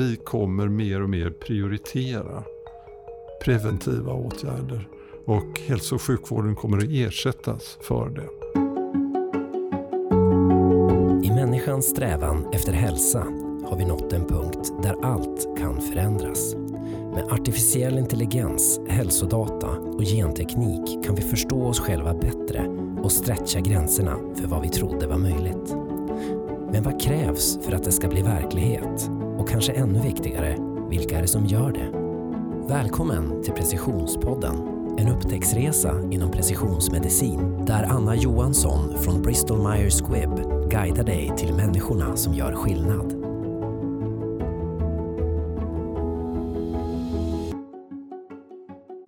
vi kommer mer och mer prioritera preventiva åtgärder och hälso och sjukvården kommer att ersättas för det. I människans strävan efter hälsa har vi nått en punkt där allt kan förändras. Med artificiell intelligens, hälsodata och genteknik kan vi förstå oss själva bättre och stretcha gränserna för vad vi trodde var möjligt. Men vad krävs för att det ska bli verklighet? Och kanske ännu viktigare, vilka är det som gör det? Välkommen till Precisionspodden, en upptäcktsresa inom precisionsmedicin där Anna Johansson från Bristol Myers Squibb guidar dig till människorna som gör skillnad.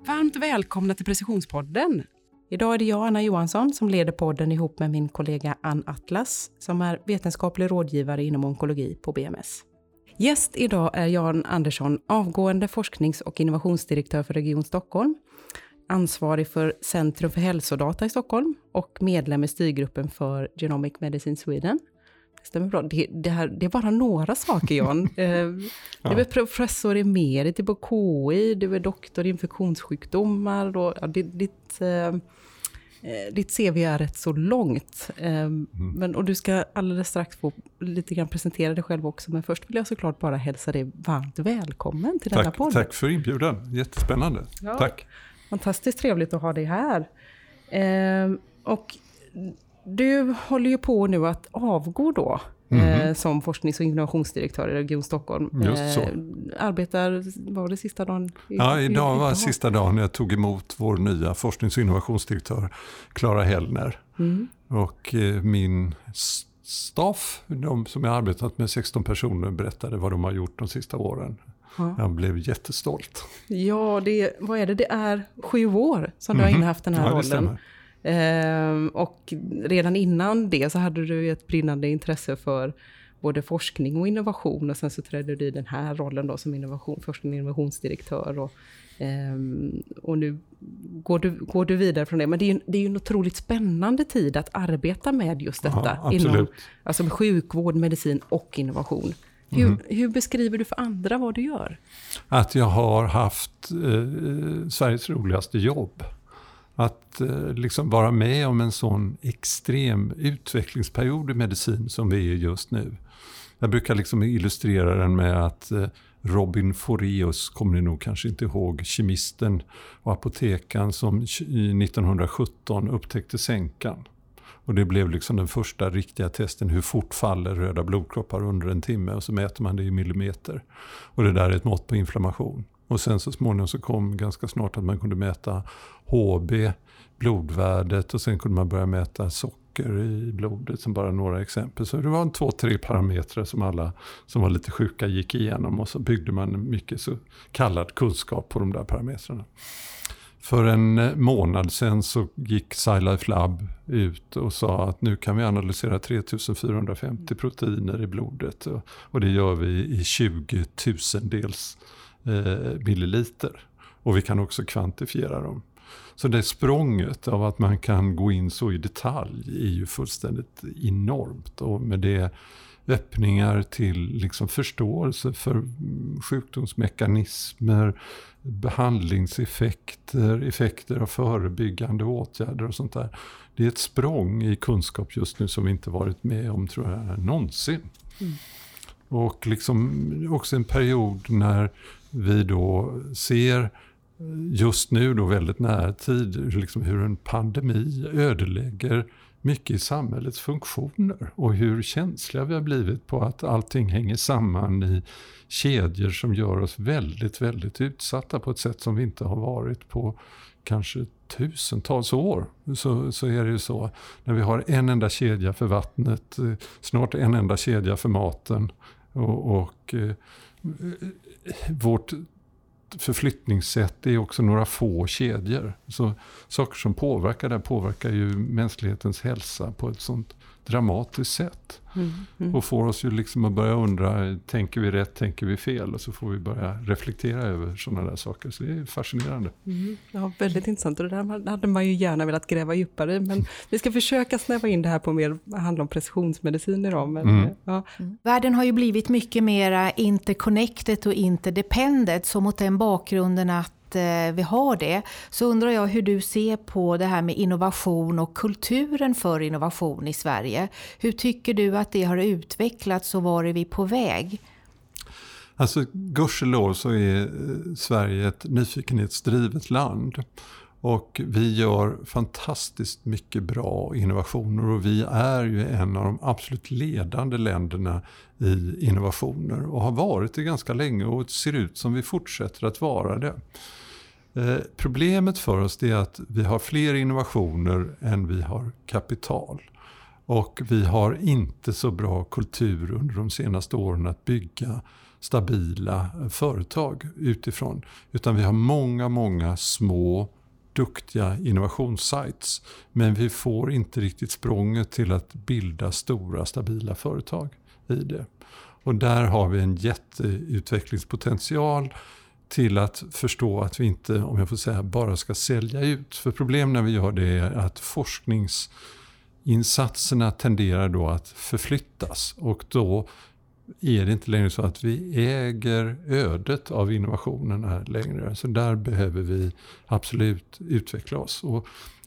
Varmt välkomna till Precisionspodden. Idag är det jag, Anna Johansson, som leder podden ihop med min kollega Ann Atlas, som är vetenskaplig rådgivare inom onkologi på BMS. Gäst idag är Jan Andersson, avgående forsknings och innovationsdirektör för Region Stockholm, ansvarig för Centrum för hälsodata i Stockholm och medlem i styrgruppen för Genomic Medicine Sweden. Det stämmer bra. Det, det, här, det är bara några saker, Jan. Eh, du är professor emerit på KI, du är doktor i infektionssjukdomar och ja, ditt, eh, ditt CV är rätt så långt. Mm. Men, och du ska alldeles strax få lite grann presentera dig själv också, men först vill jag såklart bara hälsa dig varmt välkommen till tack, denna podd. Tack för inbjudan, jättespännande. Ja, tack. Fantastiskt trevligt att ha dig här. och du håller ju på nu att avgå då. Mm -hmm. eh, som forsknings och innovationsdirektör i Region Stockholm. Så. Eh, arbetar, var det sista dagen? Ja, idag var sista dagen jag tog emot vår nya forsknings och innovationsdirektör Klara Hellner. Mm. Och eh, min staff, de som jag arbetat med, 16 personer, berättade vad de har gjort de sista åren. Ja. Jag blev jättestolt. Ja, det, vad är det? Det är sju år som du har mhm. innehaft den här ja, rollen. Ehm, och redan innan det så hade du ett brinnande intresse för både forskning och innovation och sen så trädde du i den här rollen då som innovation, forskning och innovationsdirektör. Och, um, och nu går du, går du vidare från det. Men det är, ju, det är ju en otroligt spännande tid att arbeta med just detta. Ja, inom, alltså med sjukvård, medicin och innovation. Hur, mm. hur, beskriver du för andra vad du gör? Att jag har haft eh, Sveriges roligaste jobb. Att eh, liksom vara med om en sån extrem utvecklingsperiod i medicin som vi är just nu. Jag brukar liksom illustrera den med att eh, Robin Foreus, kommer ni nog kanske inte ihåg, kemisten och apotekaren som 1917 upptäckte sänkan. Och det blev liksom den första riktiga testen, hur fort faller röda blodkroppar under en timme? Och så mäter man det i millimeter. Och det där är ett mått på inflammation. Och sen så småningom så kom ganska snart att man kunde mäta HB, blodvärdet och sen kunde man börja mäta socker i blodet som bara några exempel. Så det var en två, tre parametrar som alla som var lite sjuka gick igenom och så byggde man mycket så kallad kunskap på de där parametrarna. För en eh, månad sen så gick SciLife Lab ut och sa att nu kan vi analysera 3450 proteiner i blodet. Och det gör vi i 20 tusendels milliliter. Och vi kan också kvantifiera dem. Så det språnget av att man kan gå in så i detalj är ju fullständigt enormt. Och med det öppningar till liksom förståelse för sjukdomsmekanismer, behandlingseffekter, effekter av förebyggande åtgärder och sånt där. Det är ett språng i kunskap just nu som vi inte varit med om tror jag någonsin. Mm. Och liksom också en period när vi då ser just nu då väldigt nära tid liksom hur en pandemi ödelägger mycket i samhällets funktioner och hur känsliga vi har blivit på att allting hänger samman i kedjor som gör oss väldigt, väldigt utsatta på ett sätt som vi inte har varit på kanske tusentals år. Så, så är det ju så. När vi har en enda kedja för vattnet, eh, snart en enda kedja för maten och, och eh, vårt förflyttningssätt är också några få kedjor. Så saker som påverkar det påverkar ju mänsklighetens hälsa på ett sånt dramatiskt sätt. Mm, mm. Och får oss ju liksom att börja undra, tänker vi rätt, tänker vi fel? Och så får vi börja reflektera över sådana där saker. Så det är fascinerande. Mm. Ja, väldigt intressant. Och det där hade man ju gärna velat gräva djupare Men vi ska försöka snäva in det här på mer, handla om precisionsmedicin idag. Men, mm. ja. Mm. Världen har ju blivit mycket mer interconnected och interdependent. Så mot den bakgrunden att att eh, vi har det, så undrar jag hur du ser på det här med innovation och kulturen för innovation i Sverige. Hur tycker du att det har utvecklats och var är vi på väg? Alltså gudskelov så är eh, Sverige ett nyfikenhetsdrivet land. Och vi gör fantastiskt mycket bra innovationer och vi är ju en av de absolut ledande länderna i innovationer och har varit det ganska länge och ser ut som vi fortsätter att vara det. Eh, problemet för oss är att vi har fler innovationer än vi har kapital. Och vi har inte så bra kultur under de senaste åren att bygga stabila eh, företag utifrån. Utan vi har många, många små duktiga innovationssites. Men vi får inte riktigt språnget till att bilda stora stabila företag i det. Och där har vi en jätteutvecklingspotential till att förstå att vi inte, om jag får säga, bara ska sälja ut. För problemet när vi gör det är att forskningsinsatserna tenderar då att förflyttas och då är det inte längre så att vi äger ödet av innovationerna längre. Så där behöver vi absolut utveckla oss. Och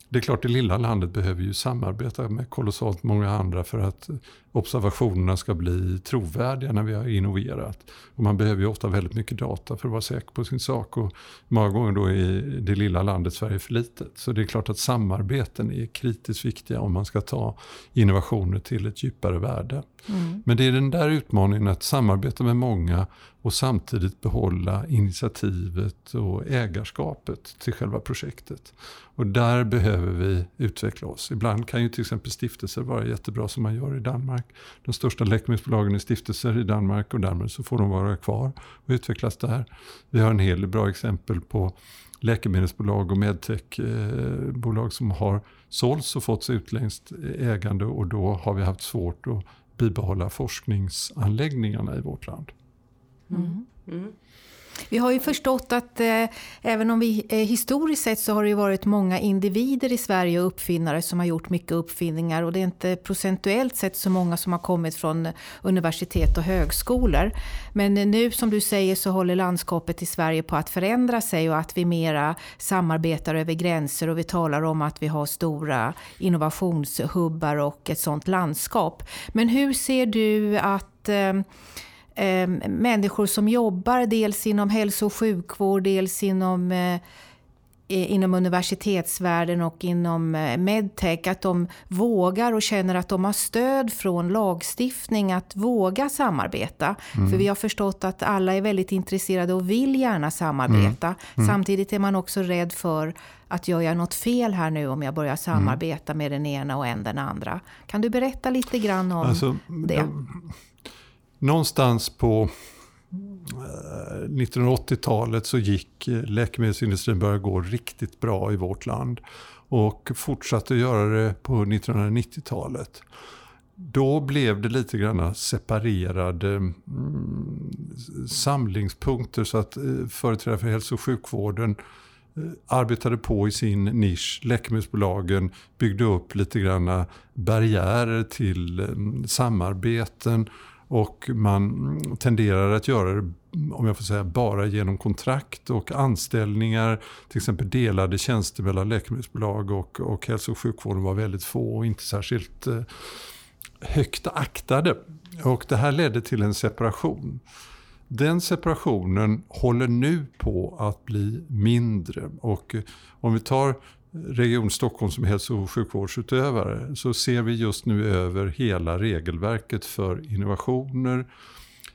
det är klart, det lilla landet behöver ju samarbeta med kolossalt många andra för att observationerna ska bli trovärdiga när vi har innoverat. Och man behöver ju ofta väldigt mycket data för att vara säker på sin sak. Och många gånger då är det lilla landet Sverige för litet. Så det är klart att samarbeten är kritiskt viktiga om man ska ta innovationer till ett djupare värde. Mm. Men det är den där utmaningen att samarbeta med många och samtidigt behålla initiativet och ägarskapet till själva projektet. Och där behöver vi utveckla oss. Ibland kan ju till exempel stiftelser vara jättebra som man gör i Danmark. De största läkemedelsbolagen är stiftelser i Danmark och därmed så får de vara kvar och utvecklas där. Vi har en hel del bra exempel på läkemedelsbolag och medtechbolag eh, som har sålts och fått utländskt ägande och då har vi haft svårt att bibehålla forskningsanläggningarna i vårt land. Mm. Mm. Vi har ju förstått att eh, även om vi eh, historiskt sett så har det varit många individer i Sverige och uppfinnare som har gjort mycket uppfinningar och det är inte procentuellt sett så många som har kommit från universitet och högskolor. Men nu som du säger så håller landskapet i Sverige på att förändra sig och att vi mera samarbetar över gränser och vi talar om att vi har stora innovationshubbar och ett sådant landskap. Men hur ser du att eh, eh, eh, människor som jobbar dels inom hälso och sjukvård, dels inom eh, inom universitetsvärlden och inom eh, medtech, att de vågar och känner att de har stöd från lagstiftning att våga samarbeta. Mm. För vi har förstått att alla är väldigt intresserade och vill gärna samarbeta. Mm. Mm. Samtidigt är man också rädd för att gör jag något fel här nu om jag börjar mm. samarbeta med den ena och en den andra. Kan du berätta lite grann om alltså, det? Någonstans på eh, 1980-talet så gick eh, läkemedelsindustrin började gå riktigt bra i vårt land. Och fortsatte göra det på 1990-talet. Då blev det lite grann separerade mm, samlingspunkter så att eh, företrädare för hälso och sjukvården arbetade på i sin nisch. Läkemedelsbolagen byggde upp lite grann barriärer till samarbeten och man tenderar att göra det, om jag får säga, bara genom kontrakt och anställningar. Till exempel delade tjänster mellan läkemedelsbolag och, och hälso och sjukvården var väldigt få och inte särskilt eh, högt aktade. Och det här ledde till en separation. Den separationen håller nu på att bli mindre. Och eh, om vi tar Region Stockholm som hälso och sjukvårdsutövare så ser vi just nu över hela regelverket för innovationer,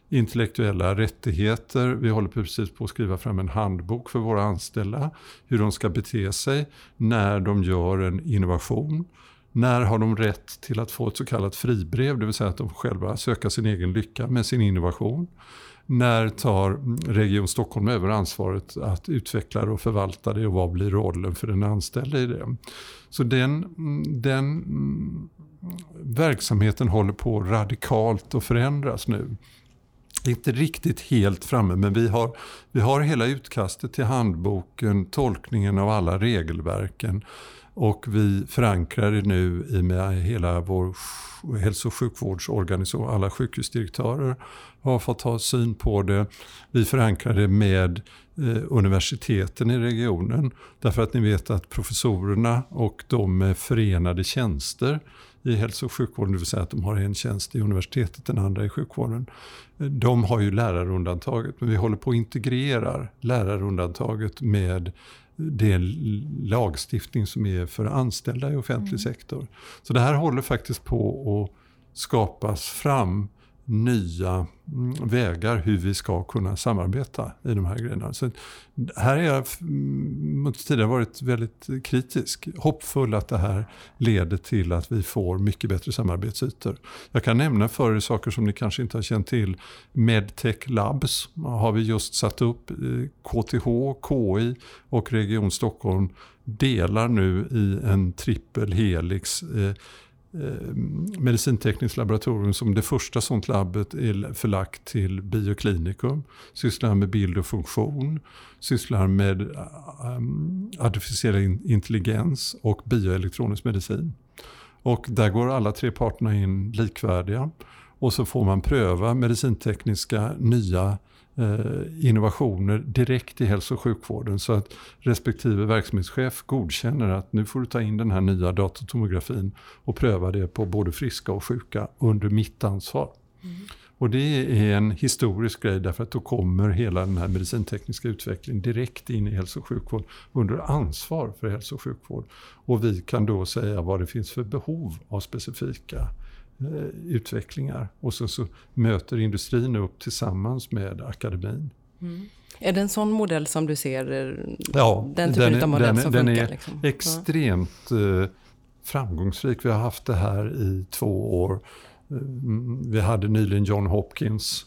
intellektuella rättigheter. Vi håller precis på att skriva fram en handbok för våra anställda. Hur de ska bete sig när de gör en innovation. När har de rätt till att få ett så kallat fribrev, det vill säga att de själva söker sin egen lycka med sin innovation? När tar Region Stockholm över ansvaret att utveckla och förvalta det och vad blir rollen för den anställde i det? Så den, den verksamheten håller på radikalt att förändras nu. Inte riktigt helt framme men vi har, vi har hela utkastet till handboken, tolkningen av alla regelverken och vi förankrar det nu i med hela vår hälso och sjukvårdsorganisation. Alla sjukhusdirektörer har fått ha syn på det. Vi förankrar det med eh, universiteten i regionen. Därför att ni vet att professorerna och de med förenade tjänster i hälso och sjukvården, det vill säga att de har en tjänst i universitetet, den andra i sjukvården. Eh, de har ju lärarundantaget, men vi håller på att integrera lärarundantaget med den lagstiftning som är för anställda i offentlig mm. sektor. Så det här håller faktiskt på att skapas fram nya mm, vägar hur vi ska kunna samarbeta i de här grejerna. Så här har jag mm, mot tidigare varit väldigt kritisk. Hoppfull att det här leder till att vi får mycket bättre samarbetsytor. Jag kan nämna för er saker som ni kanske inte har känt till. Medtech Labs har vi just satt upp. Eh, KTH, KI och Region Stockholm delar nu i en trippel helix Eh, Eh, medicintekniskt laboratorium som det första sånt labbet är förlagt till bioklinikum. Sysslar med bild och funktion, sysslar med eh, artificiell intelligens och bioelektronisk medicin. Och där går alla tre parterna in likvärdiga. Och så får man pröva medicintekniska nya Eh, innovationer direkt i hälso och sjukvården så att respektive verksamhetschef godkänner att nu får du ta in den här nya datortomografin och pröva det på både friska och sjuka under mitt ansvar. Mm. Och det är en historisk grej därför att då kommer hela den här medicintekniska utvecklingen direkt in i hälso och sjukvård under ansvar för hälso och sjukvård. Och vi kan då säga vad det finns för behov av specifika Eh, utvecklingar. Och så, så möter industrin upp tillsammans med akademin. Mm. Är det en sån modell som du ser? Eh, ja, den typen den, av modell den, som den funkar? är liksom? extremt. Eh, framgångsrik. Vi har haft det här i två år. Vi hade nyligen John Hopkins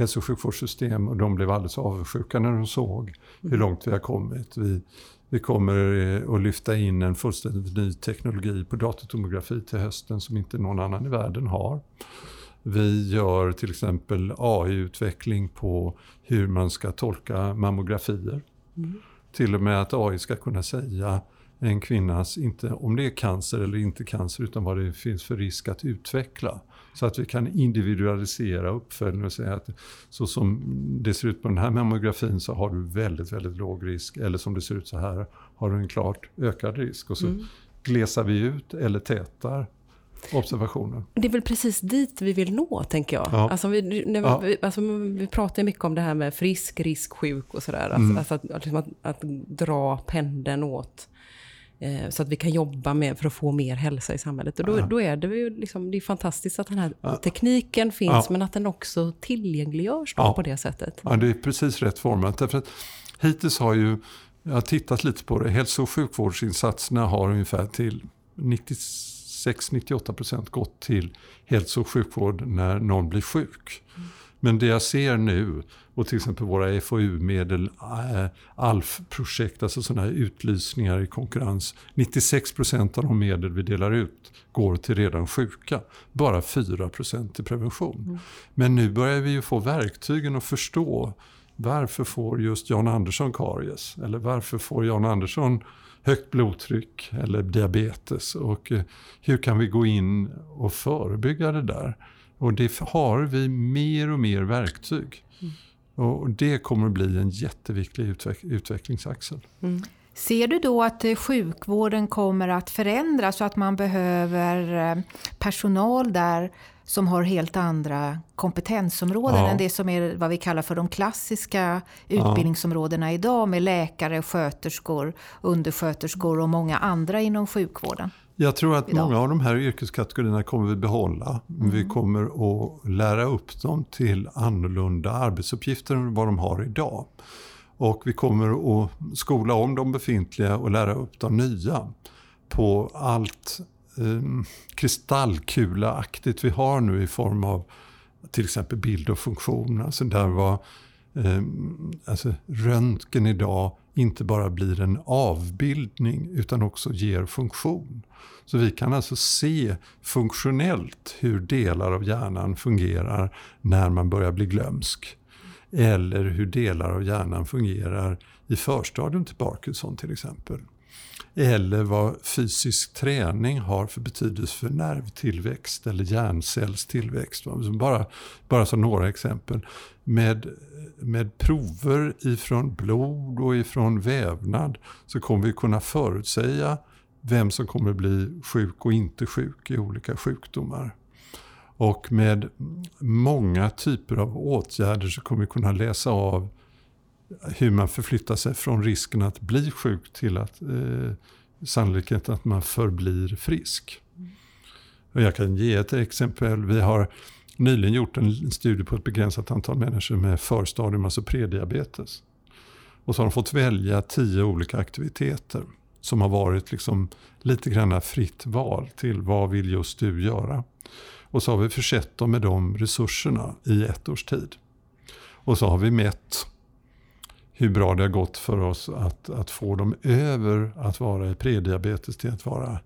hälso och sjukvårdssystem och de blev alldeles avundsjuka när de såg hur mm. långt vi har kommit. Vi, vi kommer eh, att lyfta in en fullständigt ny teknologi på datortomografi till hösten som inte någon annan i världen har. Vi gör till exempel AI-utveckling på hur man ska tolka mammografier. Mm. Till och med att AI ska kunna säga en kvinnas, inte om det är cancer eller inte cancer, utan vad det finns för risk att utveckla. Så att vi kan individualisera uppföljningen och säga att så som det ser ut på den här mammografin så har du väldigt, väldigt låg risk. Eller som det ser ut så här har du en klart ökad risk. Och så mm. glesar vi ut eller tätar observationen. Det är väl precis dit vi vill nå, tänker jag. Ja. Alltså, vi, när ja. vi, alltså, vi pratar mycket om det här med frisk, risk, sjuk och sådär. Alltså, mm. alltså att, liksom att, att, dra pendeln åt så att vi kan jobba med för att få mer hälsa i samhället. Och då, ja. då är det ju liksom, det är fantastiskt att den här ja. tekniken finns, ja. men att den också tillgängliggörs på det sättet. Ja, det är precis rätt format. Därför att hittills har ju, jag har tittat lite på det, hälso och sjukvårdsinsatserna har ungefär till 96-98% gått till hälso och sjukvård när någon blir sjuk. Mm. Men det jag ser nu, och till exempel våra FoU-medel, äh, ALF-projekt, alltså sådana här utlysningar i konkurrens. 96% av de medel vi delar ut går till redan sjuka. Bara 4% till prevention. Mm. Men nu börjar vi ju få verktygen att förstå varför får just Jan Andersson karies? Eller varför får Jan Andersson högt blodtryck eller diabetes? Och eh, hur kan vi gå in och förebygga det där? Och det har vi mer och mer verktyg. Mm. Och det kommer att bli en jätteviktig utveck utvecklingsaxel. Mm. Ser du då att eh, sjukvården kommer att förändras så att man behöver eh, personal där som har helt andra kompetensområden ja. än det som är vad vi kallar för de klassiska utbildningsområdena idag med läkare, sköterskor, undersköterskor och många andra inom sjukvården? Jag tror att idag. många av de här yrkeskategorierna kommer vi behålla. Mm. Vi kommer att lära upp dem till annorlunda arbetsuppgifter än vad de har idag. Och vi kommer att skola om de befintliga och lära upp de nya. på allt eh, kristallkulaaktigt vi har nu i form av till exempel bild och funktion. Alltså där var eh, alltså röntgen idag inte bara blir en avbildning utan också ger funktion. Så vi kan alltså se funktionellt hur delar av hjärnan fungerar när man börjar bli glömsk. Eller hur delar av hjärnan fungerar i förstadium till Parkinson till exempel. Eller vad fysisk träning har för betydelse för nervtillväxt eller hjärncellstillväxt. Bara, bara som några exempel. Med, med prover ifrån blod och ifrån vävnad så kommer vi kunna förutsäga vem som kommer bli sjuk och inte sjuk i olika sjukdomar. Och med många typer av åtgärder så kommer vi kunna läsa av hur man förflyttar sig från risken att bli sjuk till att eh, sannolikheten att man förblir frisk. Och jag kan ge ett exempel. Vi har nyligen gjort en studie på ett begränsat antal människor med förstadium, alltså prediabetes. Och så har de fått välja tio olika aktiviteter som har varit liksom lite grann fritt val till vad vill just du göra. Och så har vi försett dem med de resurserna i ett års tid. Och så har vi mätt hur bra det har gått för oss att, att få dem över att vara i prediabetes till att vara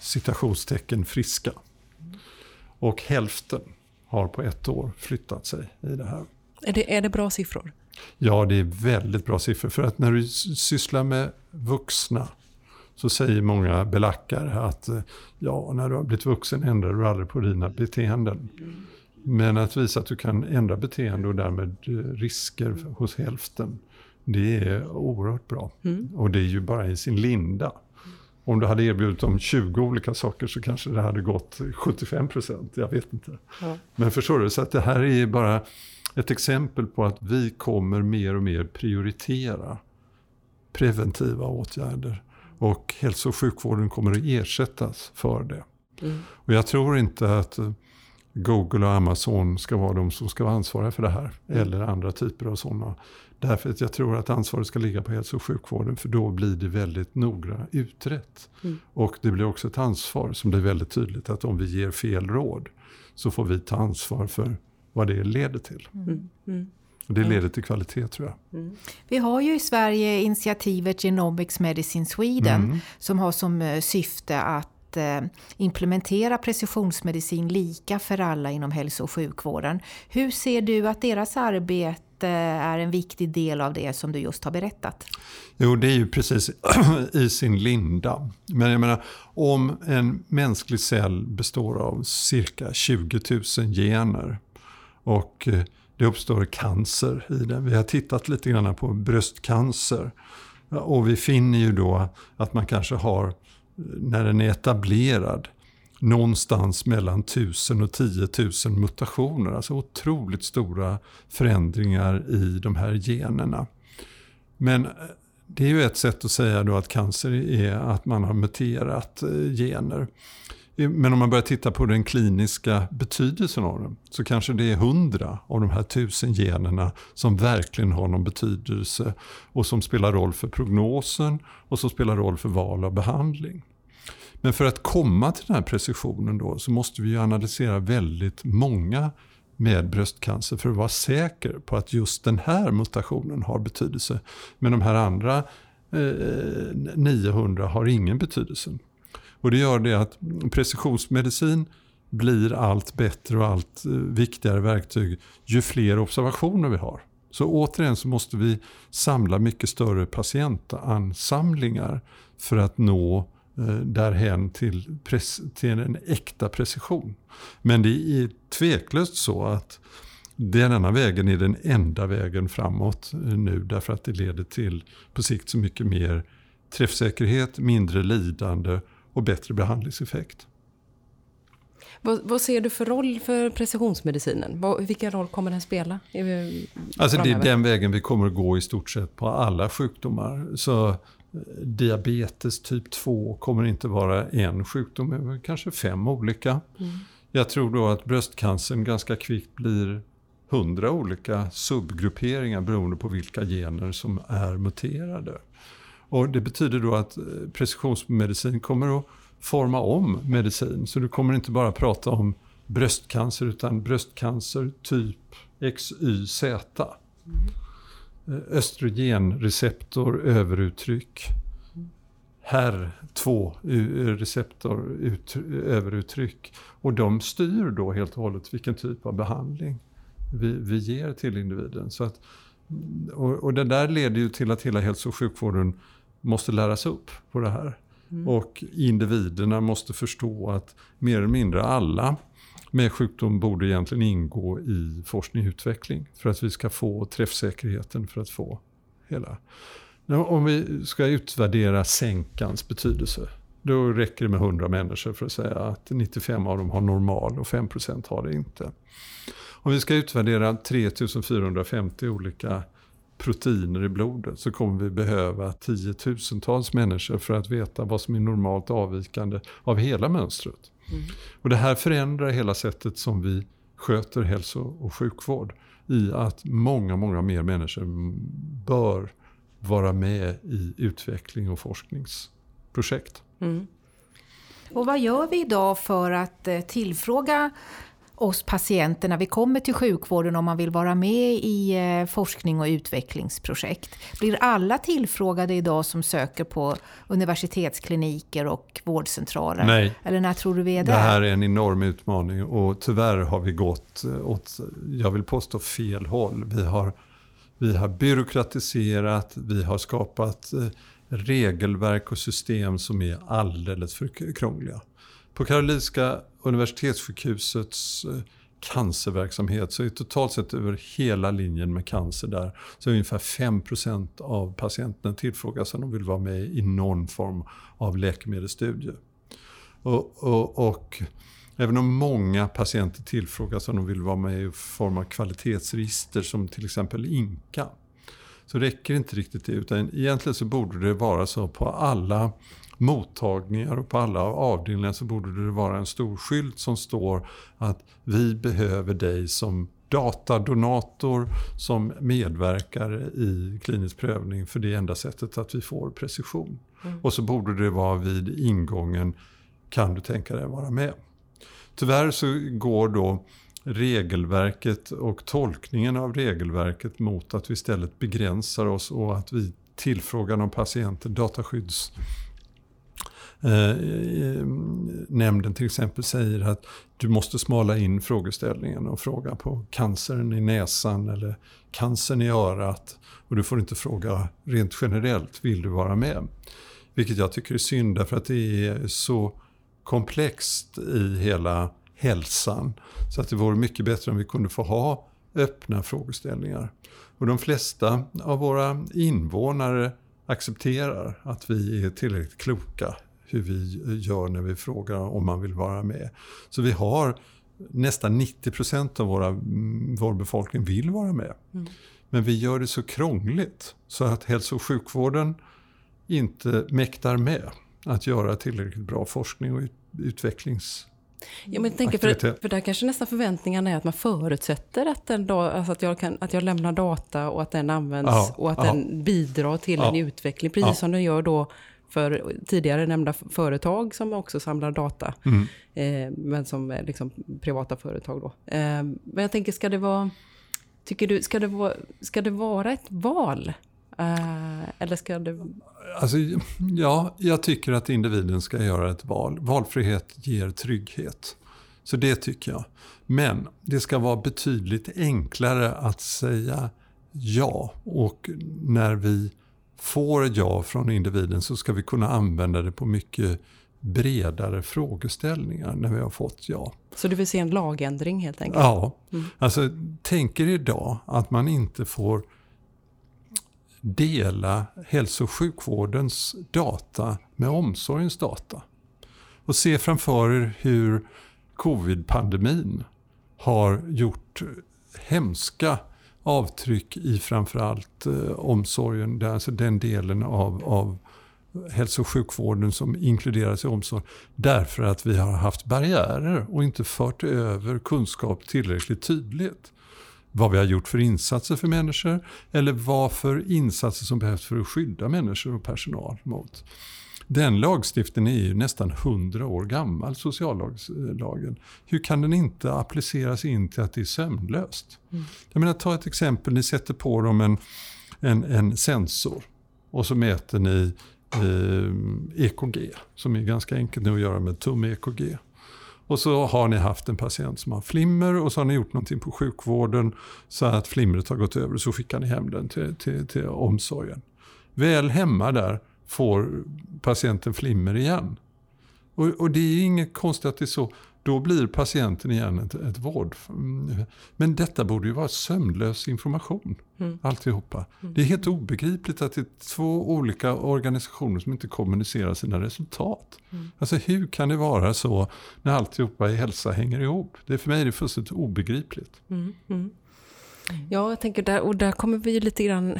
citationstecken friska. Och hälften har på ett år flyttat sig i det här. Är det, är det bra siffror? Ja, det är väldigt bra siffror. För att när du sysslar med vuxna så säger många belackare att ja, när du har blivit vuxen ändrar du aldrig på dina beteenden. Men att visa att du kan ändra beteende och därmed risker hos hälften det är oerhört bra. Mm. Och det är ju bara i sin linda. Om du hade erbjudit dem 20 olika saker så kanske det hade gått 75 procent. Jag vet inte. Ja. Men förstår du, så att det här är bara ett exempel på att vi kommer mer och mer prioritera preventiva åtgärder. Och hälso och sjukvården kommer att ersättas för det. Mm. Och jag tror inte att Google och Amazon ska vara de som ska vara ansvariga för det här. Mm. Eller andra typer av sådana Därför att jag tror att ansvaret ska ligga på hälso och sjukvården för då blir det väldigt noga utrett. Mm. Och det blir också ett ansvar som blir väldigt tydligt att om vi ger fel råd så får vi ta ansvar för vad det leder till. Mm. mm. Och det leder till kvalitet tror jag. Mm. Vi har ju i Sverige initiativet Genomics Medicine Sweden mm. som har som eh, syfte att att eh, implementera precisionsmedicin lika för alla inom hälso och sjukvården. Hur ser du att deras arbete är en viktig del av det som du just har berättat? Jo, det är ju precis i sin linda. Men jag menar, om en mänsklig cell består av cirka 20 000 gener och eh, det uppstår cancer i den. Vi har tittat lite grann på bröstcancer och vi finner ju då att man kanske har, när den är etablerad, någonstans mellan 1000 och 10 000 mutationer. Alltså otroligt stora förändringar i de här generna. Men eh, det är ju ett sätt att säga då att cancer är att man har muterat eh, gener. Men om man börjar titta på den kliniska betydelsen av dem så kanske det är hundra av de här tusen generna som verkligen har någon betydelse och som spelar roll för prognosen och som spelar roll för val av behandling. Men för att komma till den här precisionen då så måste vi analysera väldigt många med bröstcancer för att vara säker på att just den här mutationen har betydelse. Men de här andra eh, 900 har ingen betydelse. Och det gör det att precisionsmedicin blir allt bättre och allt eh, viktigare verktyg ju fler observationer vi har. Så återigen så måste vi samla mycket större patientansamlingar för att nå eh, därhen till, till en äkta precision. Men det är tveklöst så att denna vägen är den enda vägen framåt eh, nu därför att det leder till på sikt så mycket mer träffsäkerhet, mindre lidande och bättre behandlingseffekt. Vad, vad, ser du för roll för precisionsmedicinen? Vad, vilken roll kommer den spela? Alltså det är den vägen vi kommer att gå i stort sett på alla sjukdomar. Så diabetes typ 2 kommer inte vara en sjukdom, men kanske fem olika. Mm. Jag tror då att bröstcancern ganska kvickt blir hundra olika subgrupperingar beroende på vilka gener som är muterade. Och det betyder då att eh, precisionsmedicin kommer att forma om medicin. Så du kommer inte bara prata om bröstcancer utan bröstcancer typ XYZ. Mm. Eh, östrogenreceptor överuttryck. HER2-receptor eh, överuttryck. Och de styr då helt och hållet vilken typ av behandling vi, vi ger till individen. Så att, och, och det där leder ju till att hela hälso och sjukvården måste läras upp på det här. Mm. Och individerna måste förstå att mer eller mindre alla med sjukdom borde egentligen ingå i forskning och utveckling för att vi ska få träffsäkerheten för att få hela. Om vi ska utvärdera sänkans betydelse, då räcker det med 100 människor för att säga att 95 av dem har normal och 5% har det inte. Om vi ska utvärdera 3450 olika proteiner i blodet så kommer vi behöva tiotusentals människor för att veta vad som är normalt avvikande av hela mönstret. Mm. Och det här förändrar hela sättet som vi sköter hälso och sjukvård i att många, många mer människor bör vara med i utveckling och forskningsprojekt. Mm. Och vad gör vi idag för att eh, tillfråga oss patienter när vi kommer till sjukvården om man vill vara med i eh, forskning och utvecklingsprojekt. Blir alla tillfrågade idag som söker på universitetskliniker och vårdcentraler? Nej. Eller när tror du vi är där? Det här är en enorm utmaning och tyvärr har vi gått åt, jag vill påstå fel håll. Vi har, vi har byråkratiserat, vi har skapat eh, regelverk och system som är alldeles för krångliga. På Karolinska Universitetssjukhusets eh, cancerverksamhet så är totalt sett över hela linjen med cancer där så är ungefär 5% av patienterna tillfrågas om de vill vara med i någon form av läkemedelsstudie. Och, och, och, även om många patienter tillfrågas om de vill vara med i form av kvalitetsregister som till exempel INKA så räcker inte riktigt det utan egentligen så borde det vara så på alla mottagningar och på alla avdelningar så borde det vara en stor skylt som står att vi behöver dig som datadonator som medverkar i klinisk prövning för det är enda sättet att vi får precision. Mm. Och så borde det vara vid ingången, kan du tänka dig vara med? Tyvärr så går då regelverket och tolkningen av regelverket mot att vi istället begränsar oss och att vi tillfrågar någon patienter dataskydds Eh, nämnden till exempel säger att du måste smala in frågeställningen och fråga på cancern i näsan eller cancern i örat. Och du får inte fråga rent generellt, vill du vara med? Vilket jag tycker är synd därför att det är så komplext i hela hälsan. Så att det vore mycket bättre om vi kunde få ha öppna frågeställningar. Och de flesta av våra invånare accepterar att vi är tillräckligt kloka hur vi gör när vi frågar om man vill vara med. Så vi har nästan 90 procent av våra, vår befolkning vill vara med. Mm. Men vi gör det så krångligt så att hälso och sjukvården inte mäktar med att göra tillräckligt bra forskning och utvecklings Ja, men jag tänker för, för där kanske nästan förväntningarna är att man förutsätter att, den då, alltså att, jag kan, att jag lämnar data och att den används ja, och att ja, den bidrar till ja, en utveckling. Precis som den gör då för tidigare nämnda företag som också samlar data. Mm. Eh, men som är liksom privata företag då. Eh, men jag tänker, ska det vara... Tycker du, ska det vara, ska det vara ett val? Eh, eller ska det... Alltså, ja, jag tycker att individen ska göra ett val. Valfrihet ger trygghet. Så det tycker jag. Men det ska vara betydligt enklare att säga ja. Och när vi får ja från individen så ska vi kunna använda det på mycket bredare frågeställningar när vi har fått ja. Så du vill se en lagändring helt enkelt? Ja. Mm. Alltså, tänker idag att man inte får dela hälso och sjukvårdens data med omsorgens data. Och se framför er hur covid-pandemin har gjort hemska avtryck i framförallt eh, omsorgen, alltså den delen av, av hälso och sjukvården som inkluderas i omsorg. Därför att vi har haft barriärer och inte fört över kunskap tillräckligt tydligt. vad vi har gjort för insatser för människor eller vad för insatser som behövs för att skydda människor och personal mot. Den lagstiftningen är ju nästan 100 år gammal, sociallagen. Hur kan den inte appliceras in till att det är sömnlöst? Mm. Jag menar, ta ett exempel, ni sätter på dem en, en, en sensor och så mäter ni eh, EKG, som är ganska enkelt nu att göra med tum-EKG. Och så har ni haft en patient som har flimmer och så har ni gjort någonting på sjukvården så att flimret har gått över och så skickar ni hem den till, till, till omsorgen. Väl hemma där får patienten flimmer igen. Och, och, det är inget konstigt att det är så. Då blir patienten igen ett, ett vård. Men detta borde ju vara sömnlös information. Mm. Alltihopa. Mm. Det är helt obegripligt att det är två olika organisationer som inte kommunicerar sina resultat. Mm. Alltså hur kan det vara så när alltihopa i hälsa hänger ihop? Det, för mig är det fullständigt obegripligt. Mm. Mm. Ja, jag tänker där, och där kommer vi lite grann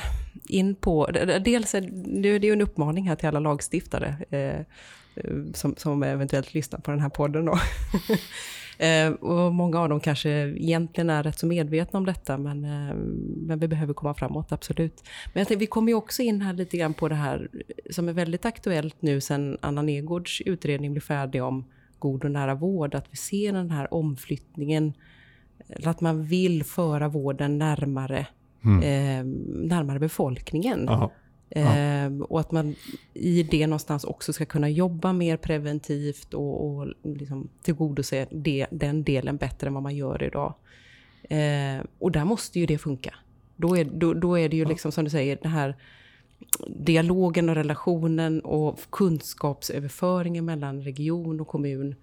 in på, dels är det är en uppmaning här till alla lagstiftare eh, eh, som, som eventuellt lyssnar på den här podden då. eh, och många av dem kanske egentligen är rätt så medvetna om detta, men, eh, men vi behöver komma framåt, absolut. Men jag tänkte, vi kommer ju också in här lite grann på det här som är väldigt aktuellt nu sen Anna Negårds utredning blev färdig om god och nära vård, att vi ser den här omflyttningen, att man vill föra vården närmare mm. eh, närmare befolkningen. Ja. Eh, och att man i det någonstans också ska kunna jobba mer preventivt och, och liksom tillgodose det, den delen bättre än vad man gör idag. Eh, och där måste ju det funka. Då är, då, då är det ju liksom som du säger, den här dialogen och relationen och kunskapsöverföringen mellan region och kommun.